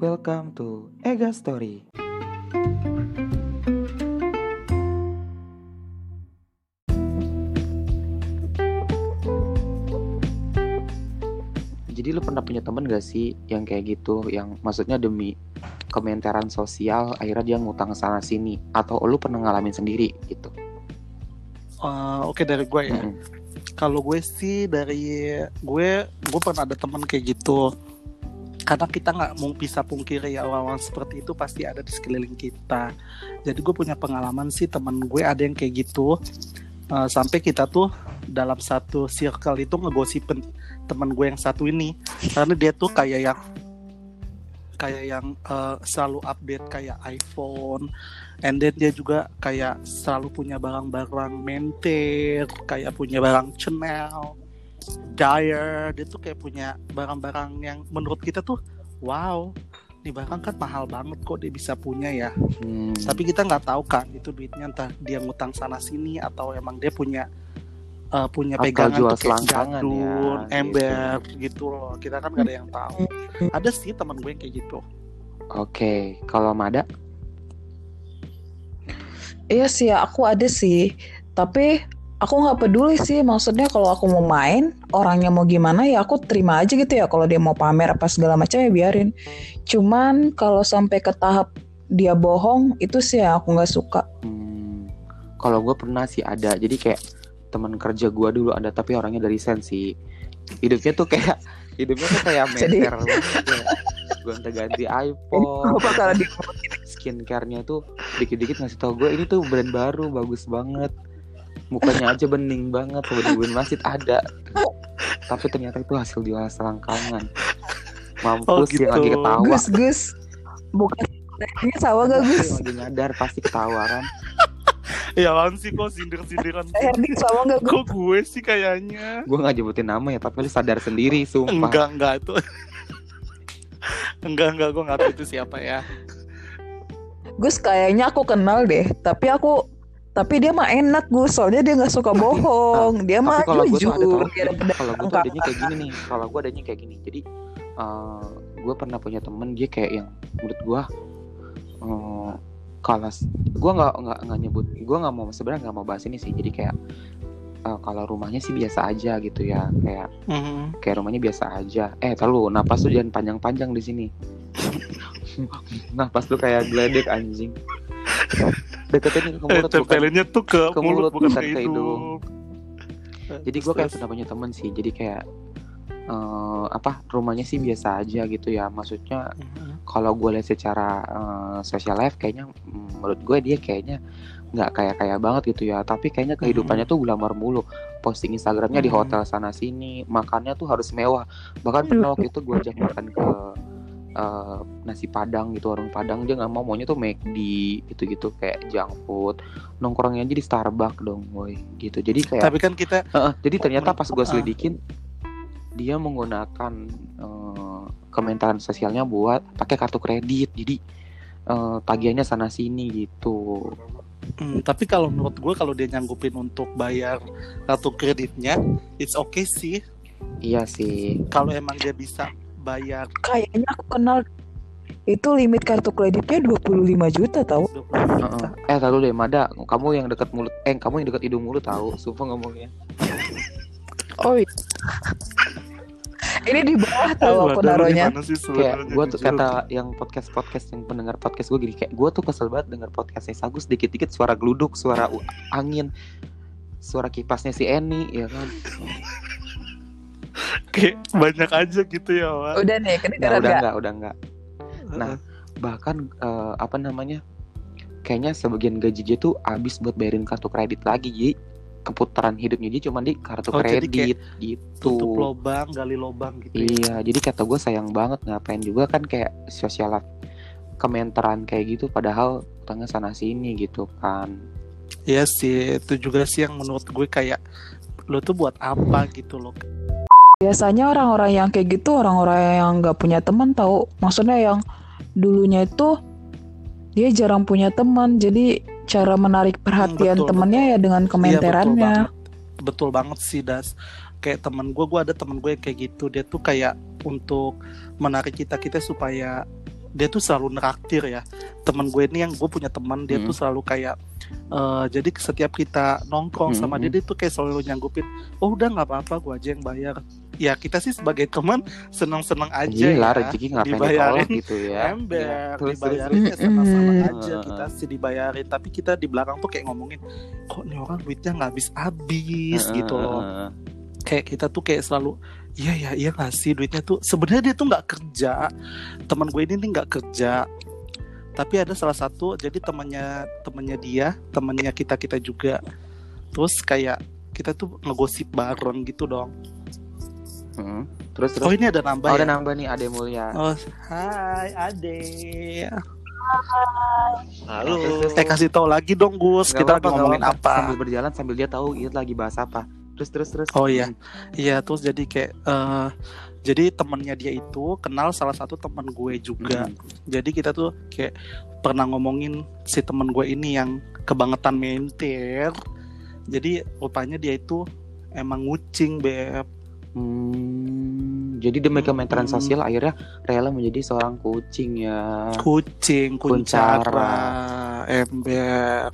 Welcome to Ega Story. Jadi lu pernah punya temen gak sih yang kayak gitu, yang maksudnya demi komentaran sosial akhirnya dia ngutang sana sini, atau lu pernah ngalamin sendiri gitu? Uh, Oke dari gue ya. Mm-mm. Kalau gue sih dari gue gue pernah ada teman kayak gitu. Karena kita nggak mau bisa pungkiri ya orang-orang seperti itu pasti ada di sekeliling kita. Jadi gue punya pengalaman sih teman gue ada yang kayak gitu. Uh, sampai kita tuh dalam satu circle itu ngegosipin teman gue yang satu ini karena dia tuh kayak yang kayak yang uh, selalu update kayak iPhone and then dia juga kayak selalu punya barang-barang Mentir kayak punya barang Chanel Dyer dia tuh kayak punya barang-barang yang menurut kita tuh wow ini barang kan mahal banget kok dia bisa punya ya. Hmm, tapi kita nggak tahu kan itu duitnya entah dia ngutang sana sini atau emang dia punya uh, punya Atau pegangan jual tuh kayak selangkangan jadun, ya, ember gitu loh. Kita kan gak ada yang tahu. Ada sih teman gue yang kayak gitu. Oke, kalau Mada? Iya sih, aku ada sih. Tapi aku nggak peduli sih. Maksudnya kalau aku mau main, orangnya mau gimana ya aku terima aja gitu ya. Kalau dia mau pamer apa segala macam ya biarin. Cuman kalau sampai ke tahap dia bohong, itu sih yang aku nggak suka. Hmm, kalau gue pernah sih ada, jadi kayak teman kerja gue dulu ada, tapi orangnya dari sensi. Hidupnya tuh kayak hidupnya tuh kayak Jadi- meter ya. Gonta-ganti iPhone, skincare-nya tuh dikit-dikit ngasih tau gue ini tuh brand baru bagus banget. Mukanya aja bening banget, bener masjid ada. Tapi ternyata itu hasil jual selangkangan. Oh, Mampus yang lagi gitu. ketawa. Gus Gus, bukan ini sama gak Gus? Yang lagi nyadar pasti ketawa kan. ya kan sih kok sindir-sindiran Herdik sama gak Gus? kok gue sih kayaknya Gue gak nyebutin nama ya, tapi lu sadar sendiri, sumpah. enggak enggak itu enggak enggak gue nggak tahu itu siapa ya Gus kayaknya aku kenal deh. Tapi aku tapi dia mah enak Gus, soalnya dia nggak suka bohong. Dia mah Tapi kalau gue tuh ada jujur. kalau gue tuh adanya kayak gini nih. Kalau gue adanya kayak gini. Jadi gue pernah punya temen dia kayak yang menurut gue uh, kalau gue nggak nggak nggak nyebut gue nggak mau sebenarnya nggak mau bahas ini sih. Jadi kayak uh, kalau rumahnya sih biasa aja gitu ya kayak Mhm. kayak rumahnya biasa aja. Eh terlalu napas tuh jangan panjang-panjang di sini. napas tuh kayak geledek anjing. Deketin ke mulut tempelinnya tuh ke, ke mulut, mulut, bukan bukan ke ke hidung, jadi gue kayak pernah punya temen sih jadi kayak eh, apa rumahnya sih biasa aja gitu ya. Maksudnya Mhm. kalau gue lihat secara eh, social life kayaknya menurut gue dia kayaknya nggak kayak kaya banget gitu ya. Tapi kayaknya kehidupannya tuh glamor mulu. Posting instagramnya di Mhm. hotel sana sini makannya tuh harus mewah. Bahkan pernah waktu itu gue ajak makan ke eh, nasi padang gitu warung padang dia nggak mau maunya tuh McD gitu-gitu kayak junk food nongkrongnya aja di Starbucks dong boy gitu jadi kayak tapi kan kita Heeh, jadi ternyata pas gue selidikin dia menggunakan eh, komentaran sosialnya buat pakai kartu kredit. Jadi eh, tagihannya sana sini gitu. Hmm, tapi kalau menurut gue kalau dia nyanggupin untuk bayar kartu kreditnya, it's okay sih. Iya sih. Kalau emang dia bisa bayar Kayaknya aku kenal itu limit kartu kreditnya 25 juta tau 20 Heeh. juta. Eh tahu deh, Mada, kamu yang dekat mulut, eh kamu yang dekat hidung mulut tahu, sumpah ngomongnya. Oh iya. Ini di bawah tahu Eh, aku naruhnya. Kayak gue tuh kata yang podcast podcast yang pendengar podcast gue gini, kayak gue tuh kesel banget dengar podcastnya Sagus dikit-dikit suara geluduk, suara angin, suara kipasnya si Eni, ya kan. kayak banyak aja gitu ya, Wak. Udah nih, Nah, udah nggak? enggak, udah enggak. Nah, bahkan eh, apa namanya kayaknya sebagian gaji dia tuh habis buat bayarin kartu kredit lagi jadi keputaran hidupnya dia cuma di kartu Oh, jadi kredit Tutup gitu lobang, gali lobang gitu ya. iya jadi kata gue sayang banget ngapain juga kan kayak sosial life komentaran kayak gitu padahal utangnya sana sini gitu kan Iya sih, itu juga sih yang menurut gue kayak lo tuh buat apa gitu loh. Biasanya orang-orang yang kayak gitu orang-orang yang nggak punya teman tahu. Maksudnya yang dulunya itu dia jarang punya teman, jadi cara menarik perhatian betul, temennya ya dengan Iya, betul komenterannya. banget. Betul banget sih Das. Kayak temen gue, gue ada temen gue yang kayak gitu. Dia tuh kayak untuk menarik kita kita supaya dia tuh selalu neraktir ya temen gue ini yang gue punya teman dia Hmm. tuh selalu kayak eh, jadi setiap kita nongkrong Hmm, sama dia hmm. dia tuh kayak selalu nyanggupin oh udah nggak apa-apa gue aja yang bayar ya kita sih sebagai teman seneng-seneng aja Gila ya rezeki ngapain dibayarin ditolak gitu ya. ember Iya. Terus terus. dibayarin ya Mm-mm. senang-senang aja kita sih dibayarin tapi kita di belakang tuh kayak ngomongin kok nih orang duitnya nggak habis-habis Heeh, gitu loh heeh, heeh. kayak kita tuh kayak selalu iya ya iya nggak sih duitnya tuh sebenarnya dia tuh nggak kerja teman gue ini nih nggak kerja tapi ada salah satu jadi temannya temannya dia temannya kita kita juga terus kayak kita tuh ngegosip bareng gitu dong Heeh. Terus terus. oh ini ada nambah Oh, ya ada nambah nih Ade Mulia. oh hai ade Halo. eh kasih tahu lagi dong Gus Nggak kita lagi ngomongin apa-apa. apa Sambil berjalan sambil dia tahu itu lagi bahas apa. Terus terus terus. Oh, iya. Iya, terus jadi kayak eh jadi temennya dia itu kenal salah satu teman gue juga. Mm. Jadi kita tuh kayak pernah ngomongin si temen gue ini yang kebangetan menter. Jadi rupanya dia itu emang ngucing beb. Hmm, jadi demi kementerian Hmm. sosial akhirnya rela menjadi seorang kucing ya. Kucing, kuncara, ember.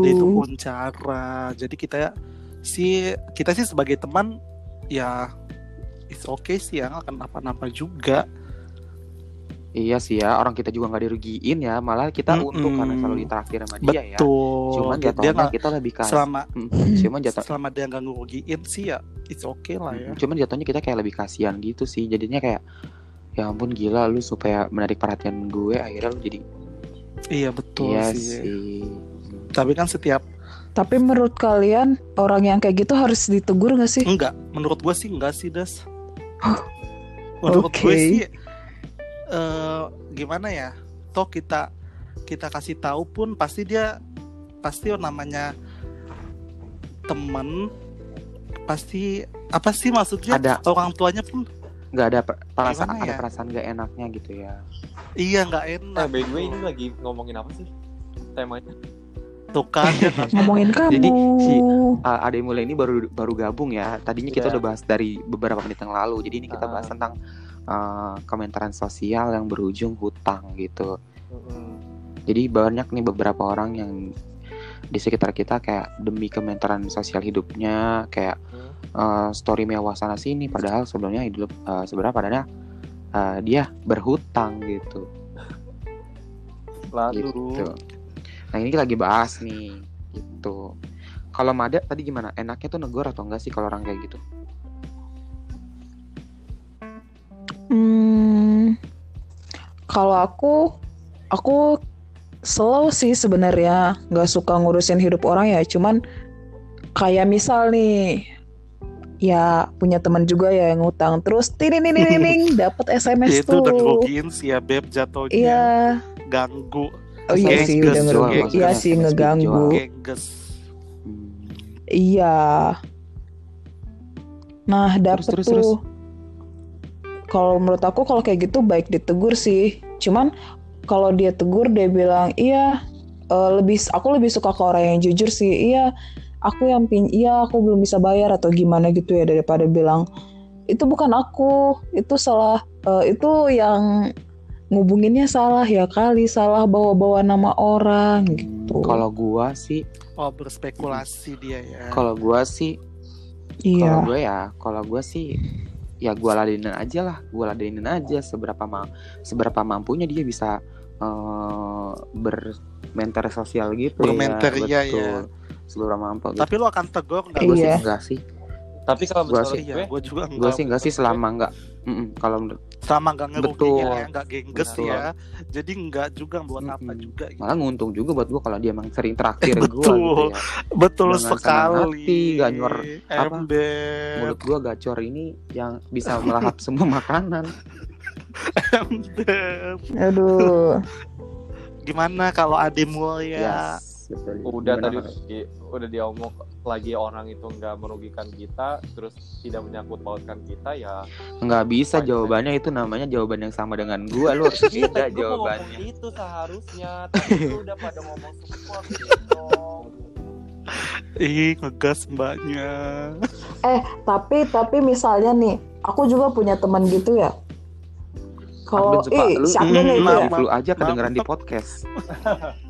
Dia itu kuncara. Jadi kita sih kita sih sebagai teman ya it's okay sih ya nggak akan apa-apa juga. Iya sih ya, orang kita juga nggak dirugiin ya, malah kita Mm-mm. untung karena selalu ditraktir sama dia ya. Betul. Cuman dia jatuhnya nggak kita lebih kasih. selama Cuman jatuh, selama dia nggak ngerugiin sih ya it's okay lah ya. cuman jatuhnya kita kayak lebih kasihan gitu sih. Jadinya kayak ya ampun gila lu supaya menarik perhatian gue akhirnya lu jadi Iya betul iya sih. sih. Tapi kan setiap Tapi menurut kalian orang yang kayak gitu harus ditegur gak sih? enggak, menurut gue sih enggak sih das. menurut gue Oke. sih eh gimana ya? Toh kita kita kasih tahu pun pasti dia pasti namanya temen pasti apa sih maksudnya Ada orang tuanya pun nggak ada per- perasaan Gimana ada ya? perasaan nggak enaknya gitu ya. iya nggak Eh, enak by the way ini lagi ngomongin apa sih? Temanya. tuh kan ya kan? Ngomongin kamu. Jadi, si- Uh, Ade mulai ini baru baru gabung ya. Tadinya kita Iya. udah bahas dari beberapa menit yang lalu. Jadi ini kita Ah. bahas tentang uh, kementerian sosial yang berujung hutang gitu. Mm-mm. Jadi banyak nih beberapa orang yang di sekitar kita kayak demi kementerian sosial hidupnya kayak uh, story mewah sana sini padahal sebelumnya hidup uh, sebenarnya padahal uh, dia berhutang gitu. Lalu gitu. Nah ini lagi bahas nih gitu. Kalau Mada tadi gimana? Enaknya tuh negor atau enggak sih kalau orang kayak gitu? Kalau aku, aku slow sih sebenarnya, nggak suka ngurusin hidup orang ya. Cuman kayak misal nih, ya punya teman juga ya yang ngutang, terus tining tining dapat SMS itu udah tuh. ngerugiin sih ya beb jatuhnya Iya, ganggu oh iya sih Gengges, udah maksudnya Iya sih ngeganggu. Hmm. Iya. Nah, terus, tuh. Kalau menurut aku kalau kayak gitu baik ditegur sih. Cuman kalau dia tegur dia bilang, "Iya, eh, lebih aku lebih suka ke orang yang jujur sih. Iya, aku yang pin iya aku belum bisa bayar atau gimana gitu ya daripada bilang itu bukan aku, itu salah eh, itu yang ngubunginnya salah ya kali, salah bawa-bawa nama orang gitu. Kalau gua sih, oh berspekulasi dia ya kalau gua sih, kalau iya. gue ya, kalau gua sih ya gua ladenin aja lah, gua ladenin aja seberapa ma seberapa mampunya dia bisa eh bermenter sosial gitu Bermenter, ya, iya, betul. iya. Seberapa mampu. tapi lu akan tegur nggak gue sih Iya. enggak sih, tapi kalau Gua misalnya sih- iya gue, gue juga gue enggak sih enggak sih selama enggak. Mm-mm, kalau menurut selama enggak ngerugiin Betul. ya enggak gengges Betul. ya jadi enggak juga buat apa Mm-mm. juga gitu. malah nguntung juga buat gua kalau dia emang sering traktir Eh, gua betul. gitu ya. betul Dengan sekali hati, gak nyor apa, Mulut gua gacor ini yang bisa melahap semua makanan. ember Aduh. gimana kalau ademul ya Yes, betul. udah Gimana, tadi di- udah diomong lagi orang itu nggak merugikan kita, terus tidak menyangkut pautkan kita ya. nggak bisa jawabannya itu namanya jawaban yang sama dengan gua lu harus beda jawabannya. itu seharusnya, tapi lu udah pada ngomong semua gitu. ih ngegas mbaknya Eh, tapi tapi misalnya nih, aku juga punya teman gitu ya. Kalau Akdon suka eh lu si Akdon ya lu aja kedengeran di podcast.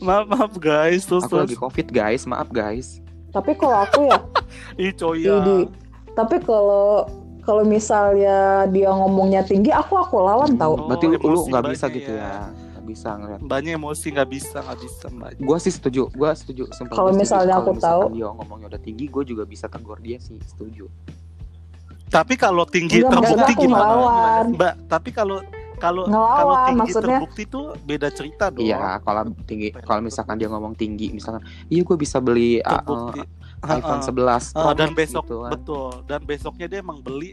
maaf maaf guys terus Aku lagi terus covid guys, maaf guys. Tapi kalau aku ya, ih Idi. tapi kalau kalau misalnya dia ngomongnya tinggi, aku aku lawan tau. Oh, Berarti lu- nggak bisa gitu ya. ya, nggak bisa ngeliat. banyak emosi nggak bisa nggak bisa mbak Gue sih setuju, gue setuju. Kalau setuju. misalnya aku misalkan tahu- dia ngomongnya udah tinggi, gue juga bisa tegur dia sih, setuju. tapi kalau tinggi maksudnya aku gimana mbak tapi kalau kalau kalau tinggi maksudnya. terbukti tuh beda cerita dong Iya, kalau tinggi, kalau misalkan dia ngomong tinggi, misalkan, iya gue bisa beli uh, terbukti uh, iPhone 11 Ah, Pro dan besok gitu kan. betul dan besoknya dia emang beli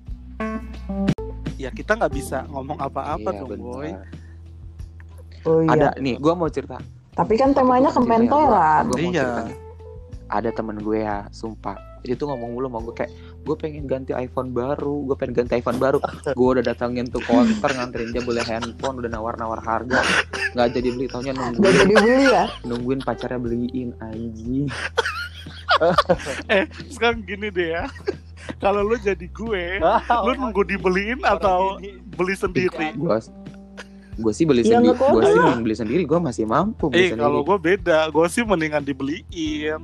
ya kita nggak bisa ngomong apa-apa Iya, dong bener. boy Oh iya. Ada nih, gue mau cerita. Tapi kan temanya ya, kementeran. mau Iya. Ada temen gue ya, sumpah. Dia tuh ngomong mulu mau gue kayak, gue pengen ganti iPhone baru, gue pengen ganti iPhone baru. gue udah datangin tuh konter nganterin dia beli handphone, udah nawar-nawar harga, nggak jadi beli, taunya Gak nungguin, jadi beli ya. nungguin pacarnya beliin anjing. sekarang gini deh ya kalau lu jadi gue lu nunggu dibeliin atau beli sendiri Gue gue sih beli Ya, sendiri, gue sih yang beli sendiri, gue masih mampu beli eh sendiri. kalau gue beda gue sih mendingan dibeliin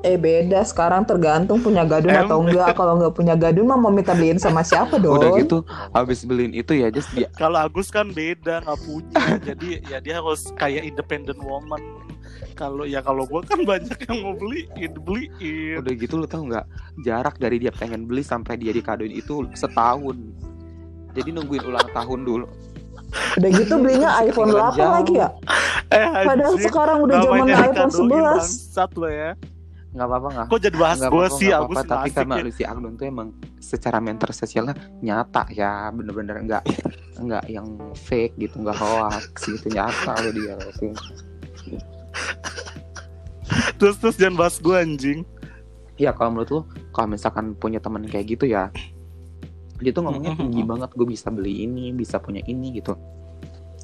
Eh beda sekarang tergantung punya gadun Em. atau enggak. Kalau nggak punya gadun mah mau minta beliin sama siapa dong? Udah gitu, habis beliin itu ya, just dia kalau Agus kan beda nggak punya jadi ya dia harus kayak independent woman kalau ya kalau gue kan banyak yang mau beliin beliin udah gitu lu tau nggak jarak dari dia pengen beli sampai dia dikadoin itu setahun jadi nungguin ulang tahun dulu Udah gitu belinya iPhone 8 Jauh. lagi ya. eh Padahal sekarang udah zamannya iPhone dikadoin 11. bangsat lo ya nggak apa-apa nggak. Kok jadi bahas gue sih? Agus apa-apa. tapi karena ya. lu si Agnon tuh emang secara mental sosialnya nyata ya. Bener-bener nggak nggak yang fake gitu nggak hoax gitu. Nyata lo dia tuh terus terus jangan bahas gue anjing. Ya kalau menurut lu kalau misalkan punya teman kayak gitu ya dia tuh ngomongnya tinggi banget. Gue bisa beli ini bisa punya ini gitu.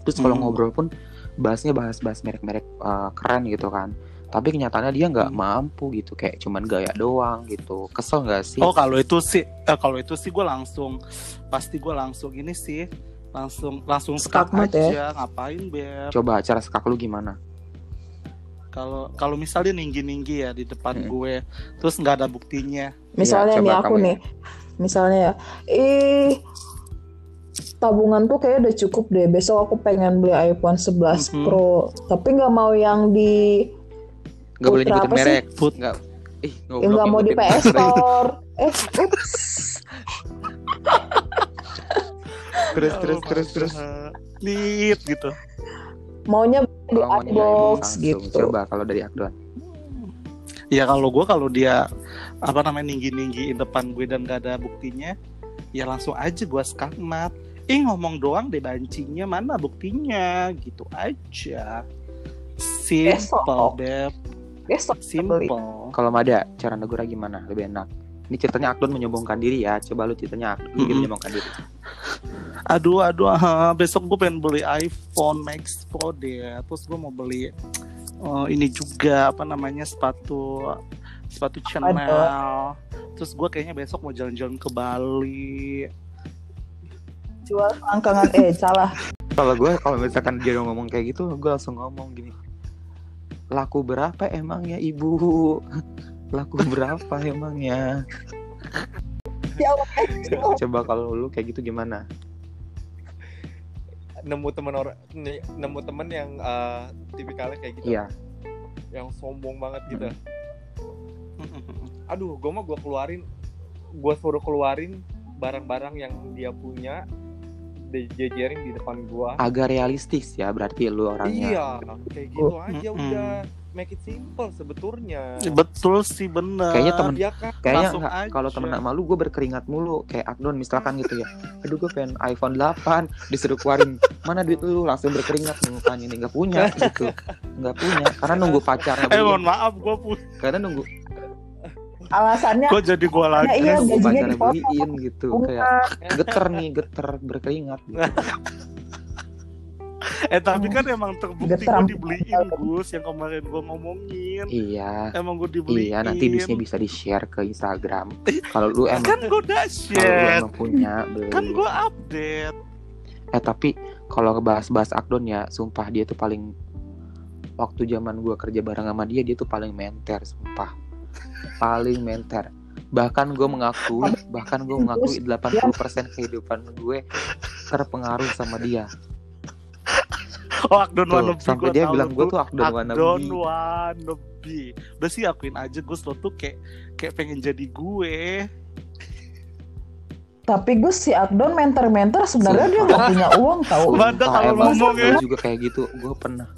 Terus kalau Hmm. ngobrol pun bahasnya bahas-bahas merek-merek uh, keren gitu kan tapi kenyataannya dia nggak Hmm. mampu gitu kayak cuman gaya doang gitu kesel nggak sih Oh kalau itu sih, eh, kalau itu sih gue langsung pasti gue langsung ini sih langsung langsung skak Skakmat aja ya? ngapain beb coba cara sekak lu gimana kalau kalau misalnya tinggi tinggi ya di depan Hmm. gue terus nggak ada buktinya Misalnya Iya, nih coba aku ya. nih, misalnya ya, eh tabungan tuh kayak udah cukup deh. Besok aku pengen beli iPhone 11 Mhm. Pro, tapi nggak mau yang di, nggak boleh Putra nyebutin merek. Put- nggak. Ih yang goblok nggak mau di PS. Store. Eh, ups. terus Ya terus terus terus. Lit gitu. Maunya di Samsung, gitu. coba kalau dari Akdon ya kalau gue kalau dia apa namanya tinggi tinggiin depan gue dan gak ada buktinya ya langsung aja gue skakmat Ih ngomong doang deh bancingnya mana buktinya? Gitu aja. Simple Besok. beb Besok simple. kalau Mada cara negurnya gimana? Lebih enak. Ini ceritanya Akdon menyombongkan diri ya. Coba lu ceritanya Akdon Mm-mm. menyombongkan diri. Aduh aduh ah, besok gue pengen beli iPhone Max Pro deh. Terus gue mau beli eh, ini juga apa namanya sepatu sepatu Chanel. terus gue kayaknya besok mau jalan-jalan ke Bali. Jual selangkangan, eh salah. kalau gue kalau misalkan dia ngomong kayak gitu gue langsung ngomong gini laku berapa emangnya ibu? Laku berapa emangnya Jawab coba kalau lu kayak gitu gimana? Nemu temen orang ne- nemu temen yang eh, tipikalnya kayak gitu. Iya. Yang sombong banget gitu. Aduh gue mah gue keluarin gue suruh keluarin barang-barang yang dia punya dijejerin di depan gue agak realistis ya berarti lu orangnya. Iya kayak gitu aja Mm-mm. udah. Make it simple sebetulnya. Betul sih bener. Kayaknya temen- ya kan? kayaknya Langsung nggak aja. kalau temen sama lu gue berkeringat mulu. Kayak Akdon misalkan gitu ya. Aduh gue pengen iPhone 8 disuruh keluarin. Mana duit lu? Langsung berkeringat mukanya ini nggak punya gitu. Nggak punya. Karena nunggu pacarnya eh mohon maaf gue pun karena nunggu Alasannya kok jadi gue lagi Nah, iya, gajinya dipotong. gitu kayak bunga. geter nih geter berkeringat gitu. eh tapi kan emang terbukti gue dibeliin Gus yang kemarin gue ngomongin Iya. emang gue dibeliin Iya, nanti duitnya bisa di-share ke Instagram. Kalau lu emang kan gue udah kalau lu share emang punya beli. kan gue update Eh tapi kalau ngebahas-bahas Akdon ya, sumpah dia tuh paling waktu zaman gua kerja bareng sama dia, dia tuh paling menter, sumpah. Paling menter. Bahkan gue mengakui, bahkan gue mengakui 80% kehidupan gue terpengaruh sama dia. oh Akdon Tuh, wannabe sampai gue dia bilang gue tuh Akdon Akdon wannabe. wannabe udah sih akuin aja Gus lo tuh kayak kayak pengen jadi gue Tapi Gus si Akdon menter-menter sebenarnya dia nggak punya uang tahu. Bandel Sumpah, kalau ngomong ya. gue juga kayak gitu. Gue pernah.